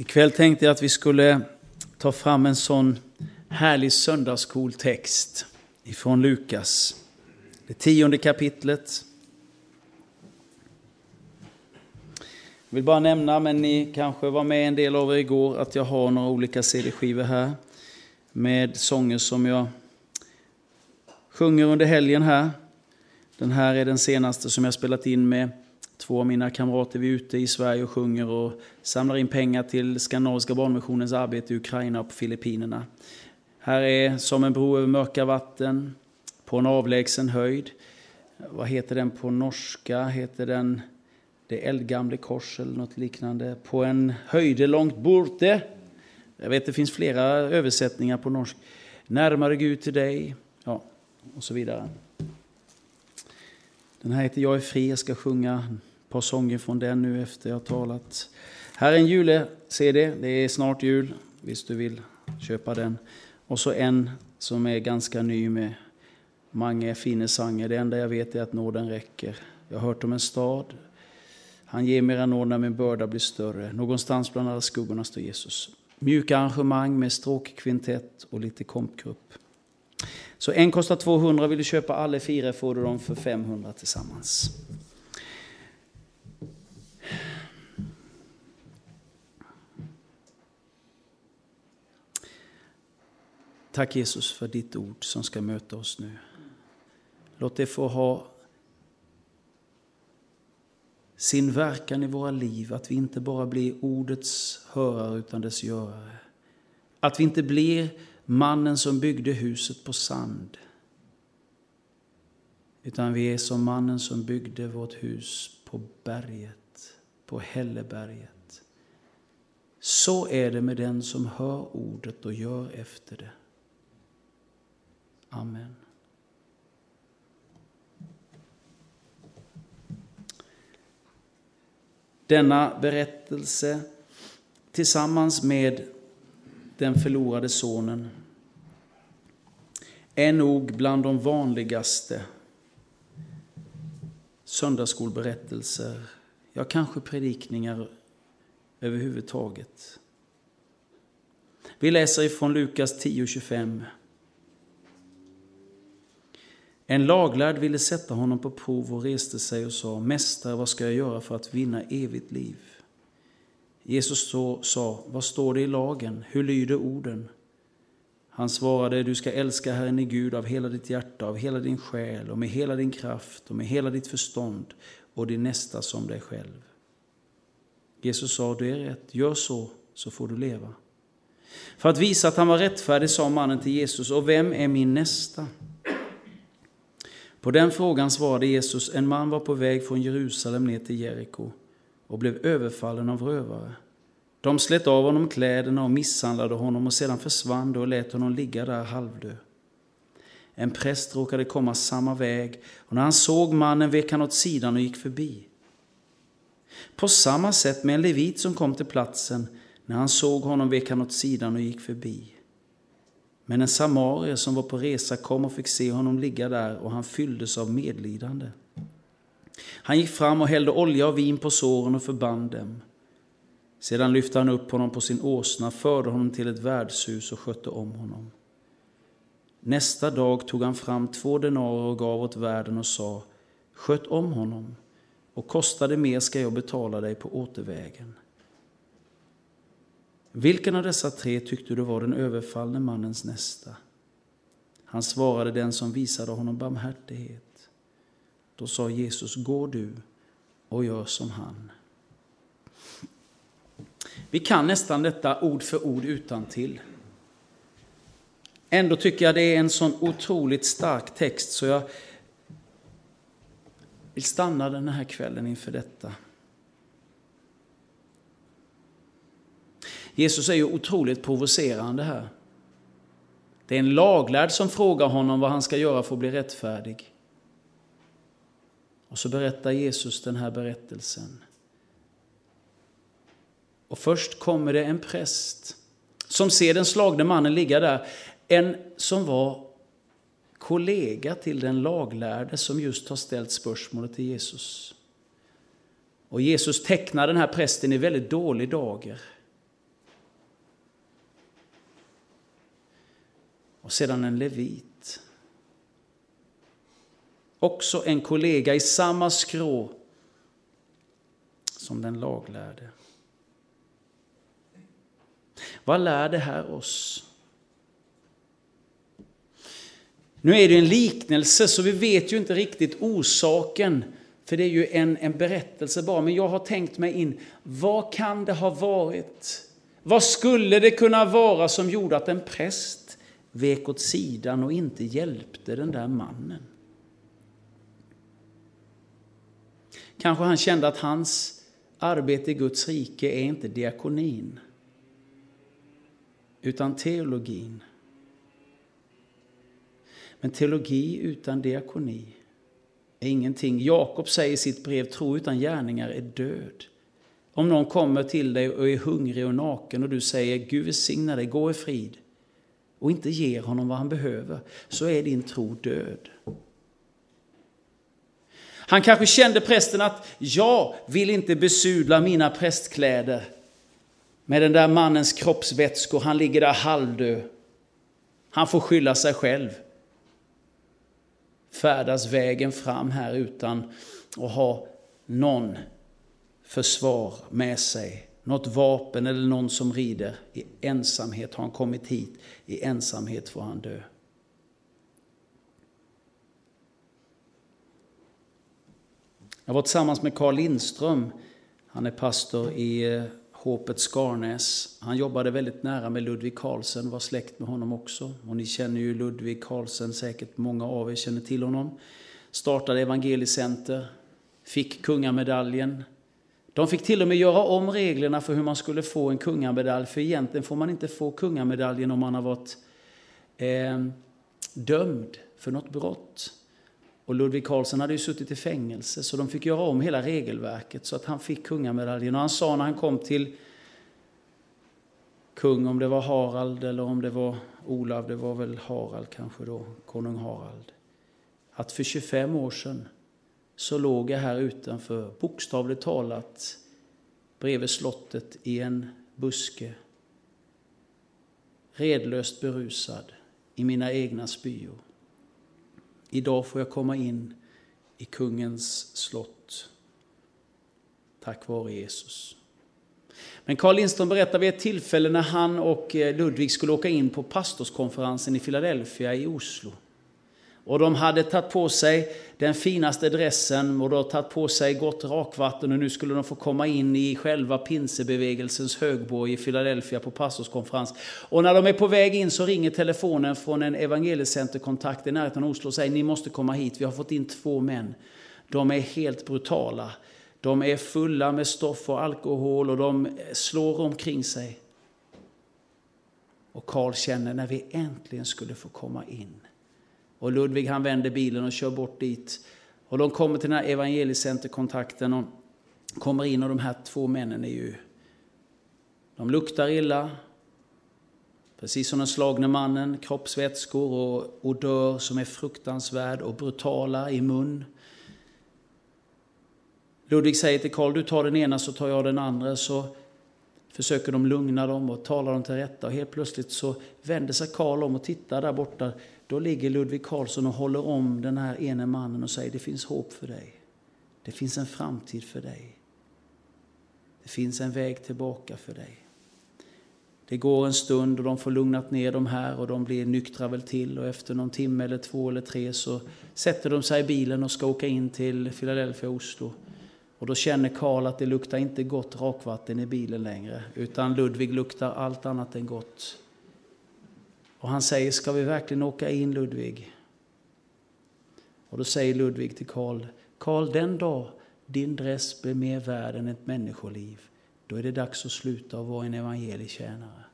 Ikväll tänkte jag att vi skulle ta fram en sån härlig söndagsskoltext ifrån Lukas. Det tionde kapitlet. Jag vill bara nämna, men ni kanske var med en del av er igår, att jag har några olika CD-skivor här med sånger som jag sjunger under helgen här. Den här är den senaste som jag spelat in med två av mina kamrater. Vi är ute i Sverige och sjunger och samlar in pengar till Skandinaviska barnmissionens arbete i Ukraina och på Filippinerna. Här är Som en bro över mörka vatten, På en avlägsen höjd. Vad heter den på norska? Heter den Det eldgamle kors eller något liknande? På en höjde långt borte. Jag vet det finns flera översättningar på norsk. Närmare Gud till dig. Ja, och så vidare. Den här heter Jag är fri, jag ska sjunga ett par sånger från den nu efter jag talat. Här är en jule-CD, det är snart jul, visst du vill köpa den. Och så en som är ganska ny med många fina sånger. Det enda jag vet är att nåden räcker. Jag har hört om en stad. Han ger mera nåd när min börda blir större. Någonstans bland alla skuggorna står Jesus. Mjuka arrangemang med stråkkvintett och lite kompgrupp. Så en kostar 200, vill du köpa alla fyra får du dem för 500 tillsammans. Tack Jesus för ditt ord som ska möta oss nu. Låt det få ha sin verkan i våra liv, att vi inte bara blir ordets hörare utan dess görare. Att vi inte blir mannen som byggde huset på sand. Utan vi är som mannen som byggde vårt hus på berget, på Hälleberget. Så är det med den som hör ordet och gör efter det. Amen. Denna berättelse tillsammans med den förlorade sonen är nog bland de vanligaste söndagsskolberättelser, ja kanske predikningar överhuvudtaget. Vi läser ifrån Lukas 10.25. En laglärd ville sätta honom på prov och reste sig och sa, Mästare, vad ska jag göra för att vinna evigt liv? Jesus sa, vad står det i lagen? Hur lyder orden? Han svarade, du ska älska Herren i Gud av hela ditt hjärta, av hela din själ och med hela din kraft och med hela ditt förstånd och din nästa som dig själv. Jesus sa, du är rätt, gör så, så får du leva. För att visa att han var rättfärdig sa mannen till Jesus, och vem är min nästa? På den frågan svarade Jesus, en man var på väg från Jerusalem ner till Jeriko och blev överfallen av rövare. De slet av honom kläderna och misshandlade honom och sedan försvann de och lät honom ligga där halvdö. En präst råkade komma samma väg och när han såg mannen vek han åt sidan och gick förbi. På samma sätt med en levit som kom till platsen. När han såg honom vek han åt sidan och gick förbi. Men en samarier som var på resa kom och fick se honom ligga där och han fylldes av medlidande. Han gick fram och hällde olja och vin på såren och förband dem. Sedan lyfte han upp honom på sin åsna, förde honom till ett värdshus och skötte om honom. Nästa dag tog han fram två denarer och gav åt värden och sa, sköt om honom, och kostade mer ska jag betala dig på återvägen. Vilken av dessa tre tyckte du var den överfallne mannens nästa? Han svarade den som visade honom barmhärtighet. Då sa Jesus, gå du och gör som han. Vi kan nästan detta ord för ord utan till. Ändå tycker jag det är en sån otroligt stark text så jag vill stanna den här kvällen inför detta. Jesus är ju otroligt provocerande här. Det är en laglärd som frågar honom vad han ska göra för att bli rättfärdig. Och så berättar Jesus den här berättelsen. Och först kommer det en präst som ser den slagne mannen ligga där. En som var kollega till den laglärde som just har ställt spörsmålet till Jesus. Och Jesus tecknar den här prästen i väldigt dålig dager. Och sedan en levit. Också en kollega i samma skrå som den laglärde. Vad lär det här oss? Nu är det en liknelse så vi vet ju inte riktigt orsaken, för det är ju en, en berättelse bara. Men jag har tänkt mig in, vad kan det ha varit? Vad skulle det kunna vara som gjorde att en präst vek åt sidan och inte hjälpte den där mannen? Kanske han kände att hans arbete i Guds rike är inte diakonin, utan teologin. Men teologi utan diakoni är ingenting. Jakob säger i sitt brev, tro utan gärningar är död. Om någon kommer till dig och är hungrig och naken och du säger Gud välsigna dig, gå i frid och inte ger honom vad han behöver, så är din tro död. Han kanske kände prästen att jag vill inte besudla mina prästkläder med den där mannens kroppsvätskor. Han ligger där halvdö. Han får skylla sig själv. Färdas vägen fram här utan att ha någon försvar med sig. Något vapen eller någon som rider. I ensamhet har han kommit hit. I ensamhet får han dö. Jag var tillsammans med Carl Lindström. Han är pastor i eh, Håpet Skarnäs. Han jobbade väldigt nära med Ludvig Karlsen, var släkt med honom också. Och ni känner ju Ludvig Karlsen, säkert många av er känner till honom. Startade Evangelicenter, fick kungamedaljen. De fick till och med göra om reglerna för hur man skulle få en kungamedalj, för egentligen får man inte få kungamedaljen om man har varit eh, dömd för något brott. Och Ludvig Karlsson hade ju suttit i fängelse så de fick göra om hela regelverket så att han fick kungamedaljen. Och han sa när han kom till kung, om det var Harald eller om det var Olav, det var väl Harald kanske då, konung Harald. Att för 25 år sedan så låg jag här utanför, bokstavligt talat, bredvid slottet i en buske. Redlöst berusad i mina egna spyor. Idag får jag komma in i kungens slott. Tack vare Jesus. Men Carl Lindström berättar vid ett tillfälle när han och eh, Ludvig skulle åka in på pastorskonferensen i Philadelphia i Oslo. Och de hade tagit på sig den finaste dressen och de hade tagit på sig gott rakvatten och nu skulle de få komma in i själva pinsebevegelsens högborg i Philadelphia på pastorskonferens. Och när de är på väg in så ringer telefonen från en evangeliecenterkontakt i närheten av Oslo och säger ni måste komma hit, vi har fått in två män. De är helt brutala. De är fulla med stoff och alkohol och de slår omkring sig. Och Karl känner när vi äntligen skulle få komma in och Ludvig han vänder bilen och kör bort dit. Och de kommer till den här evangeliecenterkontakten och kommer in och de här två männen är ju... De luktar illa. Precis som den slagne mannen, kroppsvätskor och odör som är fruktansvärd och brutala i mun. Ludvig säger till Karl, du tar den ena så tar jag den andra. Så försöker de lugna dem och tala dem till rätta. Och helt plötsligt så vänder sig Karl om och tittar där borta. Då ligger Ludvig Karlsson och håller om den här ene mannen och säger det finns hopp för dig. Det finns en framtid för dig. Det finns en väg tillbaka för dig. Det går en stund och de får lugnat ner de här och de blir nyktra väl till och efter någon timme eller två eller tre så sätter de sig i bilen och ska åka in till Philadelphia Oslo. Och då känner Karl att det luktar inte gott rakvatten i bilen längre utan Ludvig luktar allt annat än gott. Och han säger, ska vi verkligen åka in Ludvig? Och då säger Ludvig till Karl, Karl den dag din dress blir mer värd än ett människoliv, då är det dags att sluta och vara en evangelietjänare.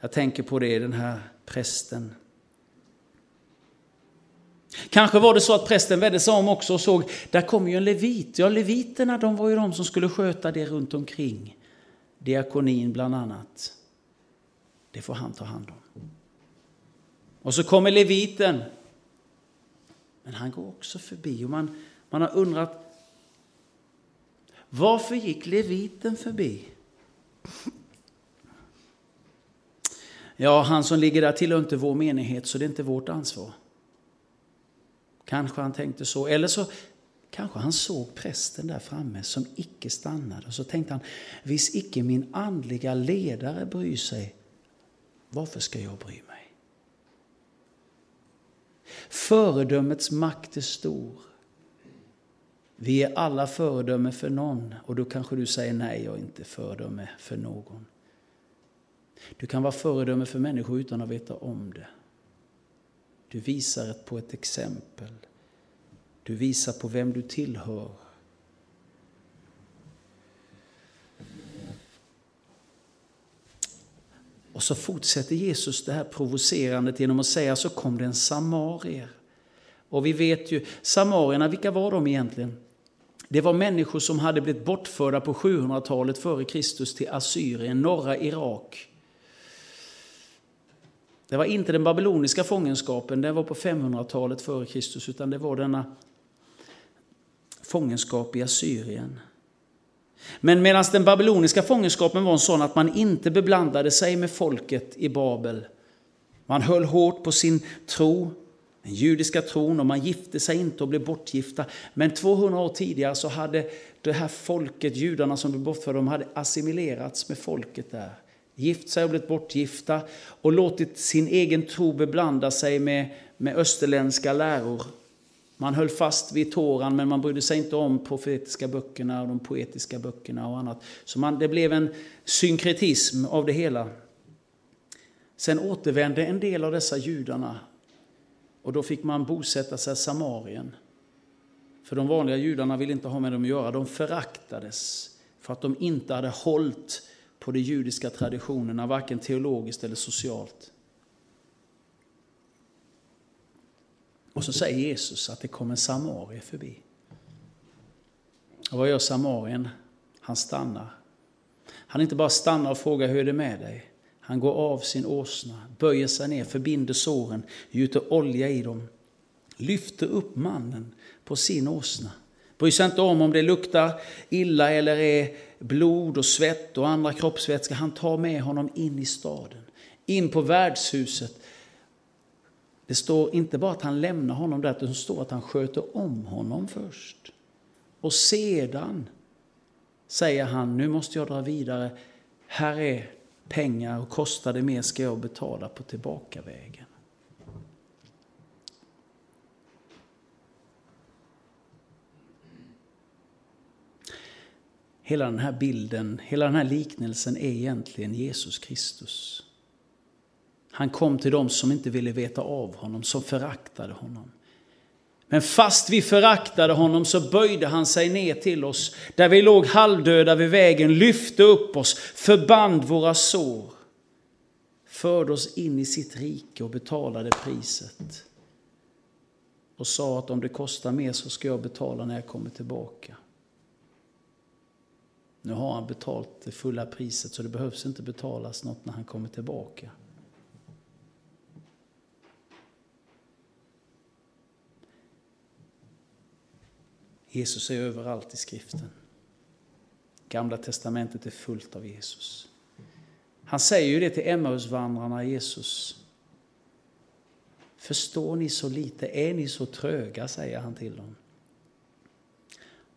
Jag tänker på det, den här prästen. Kanske var det så att prästen vände sig om också och såg, där kommer ju en levit. Ja, leviterna de var ju de som skulle sköta det runt omkring. Diakonin bland annat. Det får han ta hand om. Och så kommer leviten. Men han går också förbi och man, man har undrat varför gick leviten förbi? Ja, han som ligger där tillhör inte vår menighet, så det är inte vårt ansvar. Kanske han tänkte så. Eller så kanske han såg prästen där framme som icke stannade. Och så tänkte han, visst icke min andliga ledare bryr sig, varför ska jag bry mig? Föredömets makt är stor. Vi är alla föredöme för någon och då kanske du säger nej, jag är inte föredöme för någon. Du kan vara föredöme för människor utan att veta om det. Du visar på ett exempel. Du visar på vem du tillhör. Och så fortsätter Jesus det här provocerandet genom att säga så kom det en samarier. Och vi vet ju, samarierna, vilka var de egentligen? Det var människor som hade blivit bortförda på 700-talet före Kristus till Assyrien, norra Irak. Det var inte den babyloniska fångenskapen, den var på 500-talet före Kristus, utan det var denna fångenskap i Assyrien. Men medan den babyloniska fångenskapen var en sån att man inte beblandade sig med folket i Babel. Man höll hårt på sin tro, den judiska tron, och man gifte sig inte och blev bortgifta. Men 200 år tidigare så hade det här folket, judarna som blev bortförda, de hade assimilerats med folket där gift sig och blivit bortgifta och låtit sin egen tro beblanda sig med, med österländska läror. Man höll fast vid Toran men man brydde sig inte om profetiska böckerna och de poetiska böckerna och annat. Så man, det blev en synkretism av det hela. Sen återvände en del av dessa judarna och då fick man bosätta sig i Samarien. För de vanliga judarna ville inte ha med dem att göra, de föraktades för att de inte hade hållit på de judiska traditionerna, varken teologiskt eller socialt. Och så säger Jesus att det kom en samarie förbi. Och vad gör samarien? Han stannar. Han inte bara stannar och frågar hur är det med dig. Han går av sin åsna, böjer sig ner, förbinder såren, gjuter olja i dem, lyfter upp mannen på sin åsna. Bryr sig inte om om det luktar illa eller är blod och svett och andra kroppsvätskor. Han tar med honom in i staden, in på värdshuset. Det står inte bara att han lämnar honom där, utan det står att han sköter om honom först. Och sedan säger han, nu måste jag dra vidare. Här är pengar och kostar det mer ska jag betala på tillbakavägen. Hela den här bilden, hela den här liknelsen är egentligen Jesus Kristus. Han kom till dem som inte ville veta av honom, som föraktade honom. Men fast vi föraktade honom så böjde han sig ner till oss, där vi låg halvdöda vid vägen, lyfte upp oss, förband våra sår, förde oss in i sitt rike och betalade priset. Och sa att om det kostar mer så ska jag betala när jag kommer tillbaka. Nu har han betalt det fulla priset så det behövs inte betalas något när han kommer tillbaka. Jesus är överallt i skriften. Gamla testamentet är fullt av Jesus. Han säger ju det till Emmausvandrarna, Jesus. Förstår ni så lite? Är ni så tröga? säger han till dem.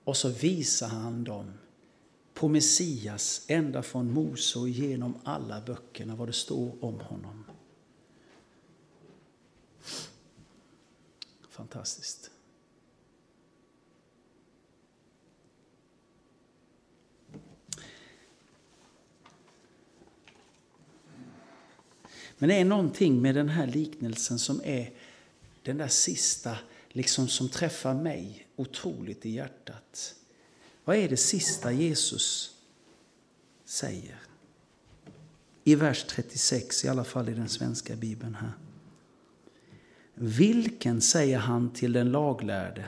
Och så visar han dem på Messias ända från Mose och genom alla böckerna, vad det står om honom. Fantastiskt. Men det är någonting med den här liknelsen som är den där sista, liksom som träffar mig otroligt i hjärtat. Vad är det sista Jesus säger? I vers 36, i alla fall i den svenska bibeln här. Vilken, säger han till den laglärde.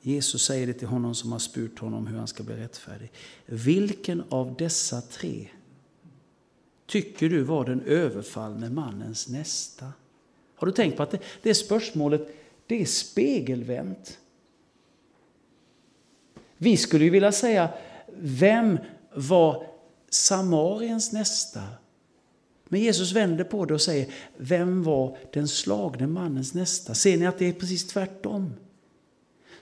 Jesus säger det till honom som har spurt honom hur han ska bli rättfärdig. Vilken av dessa tre tycker du var den överfallne mannens nästa? Har du tänkt på att det, det spörsmålet det är spegelvänt? Vi skulle ju vilja säga, vem var Samariens nästa? Men Jesus vänder på det och säger, vem var den slagne mannens nästa? Ser ni att det är precis tvärtom?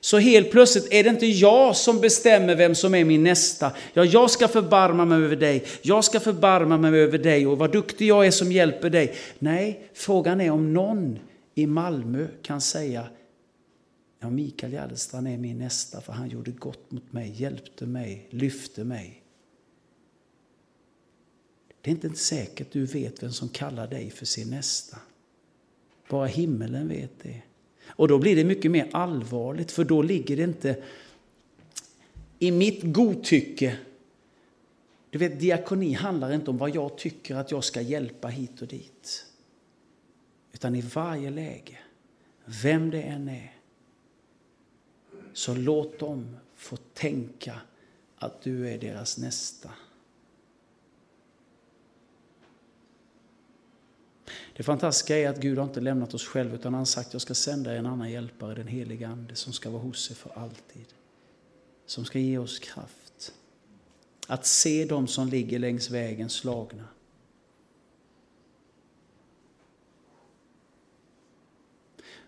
Så helt plötsligt är det inte jag som bestämmer vem som är min nästa. Ja, jag ska förbarma mig över dig, jag ska förbarma mig över dig och vad duktig jag är som hjälper dig. Nej, frågan är om någon i Malmö kan säga, ja Mikael Gärdestrand är min nästa för han gjorde gott mot mig, hjälpte mig, lyfte mig. Det är inte säkert du vet vem som kallar dig för sin nästa. Bara himmelen vet det. Och då blir det mycket mer allvarligt, för då ligger det inte i mitt godtycke. Du vet, diakoni handlar inte om vad jag tycker att jag ska hjälpa hit och dit. Utan i varje läge, vem det än är, så låt dem få tänka att du är deras nästa. Det fantastiska är att Gud har inte lämnat oss själva utan han har sagt jag ska sända en annan hjälpare, den helige Ande, som ska vara hos er för alltid. Som ska ge oss kraft. Att se dem som ligger längs vägen slagna.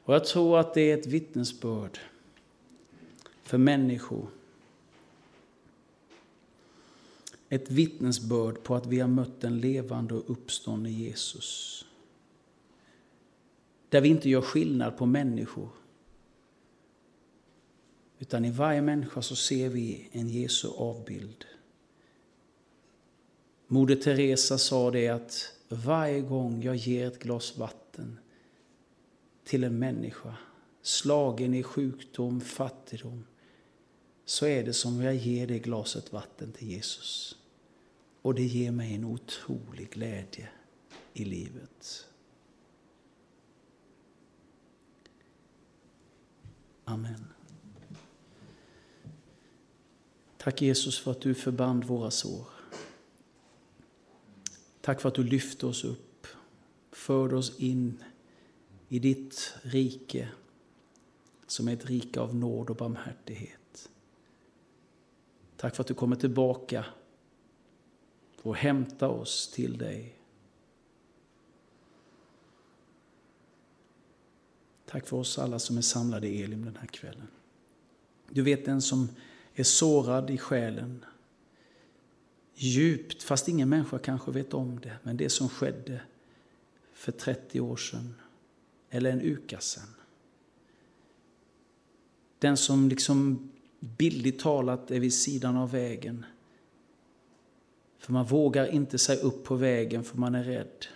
Och jag tror att det är ett vittnesbörd för människor. Ett vittnesbörd på att vi har mött den levande och uppståndne Jesus. Där vi inte gör skillnad på människor. Utan i varje människa så ser vi en Jesu avbild. Moder Teresa sa det att varje gång jag ger ett glas vatten till en människa, slagen i sjukdom, fattigdom, så är det som jag ger det glaset vatten till Jesus. Och det ger mig en otrolig glädje i livet. Amen. Tack Jesus för att du förband våra sår. Tack för att du lyfte oss upp, förde oss in i ditt rike som är ett rike av nåd och barmhärtighet. Tack för att du kommer tillbaka och hämtar oss till dig. Tack för oss alla som är samlade i Elim den här kvällen. Du vet den som är sårad i själen. Djupt, fast ingen människa kanske vet om det. Men det som skedde för 30 år sedan, eller en uka sedan. Den som liksom bildligt talat är vid sidan av vägen. För man vågar inte sig upp på vägen för man är rädd.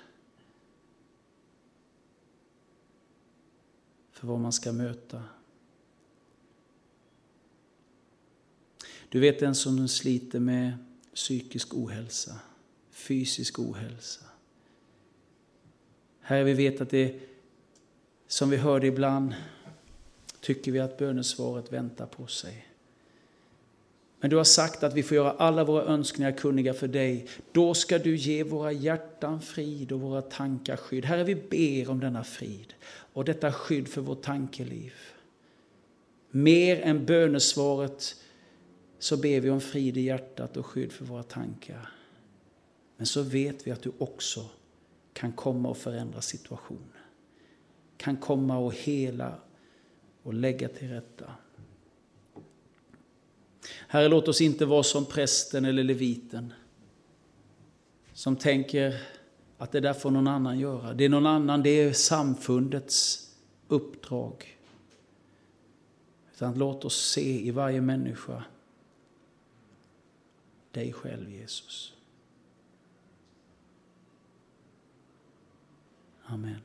För vad man ska möta. Du vet den som sliter med psykisk ohälsa, fysisk ohälsa. Herre, vi vet att det, som vi hörde ibland, tycker vi att bönesvaret väntar på sig. Men du har sagt att vi får göra alla våra önskningar kunniga för dig. Då ska du ge våra hjärtan frid och våra tankar skydd. Herre, vi ber om denna frid och detta skydd för vårt tankeliv. Mer än bönesvaret så ber vi om frid i hjärtat och skydd för våra tankar. Men så vet vi att du också kan komma och förändra situationen. Kan komma och hela och lägga till rätta. Herre, låt oss inte vara som prästen eller leviten som tänker att det där får någon annan göra. Det är någon annan, det är samfundets uppdrag. Utan låt oss se i varje människa dig själv, Jesus. Amen.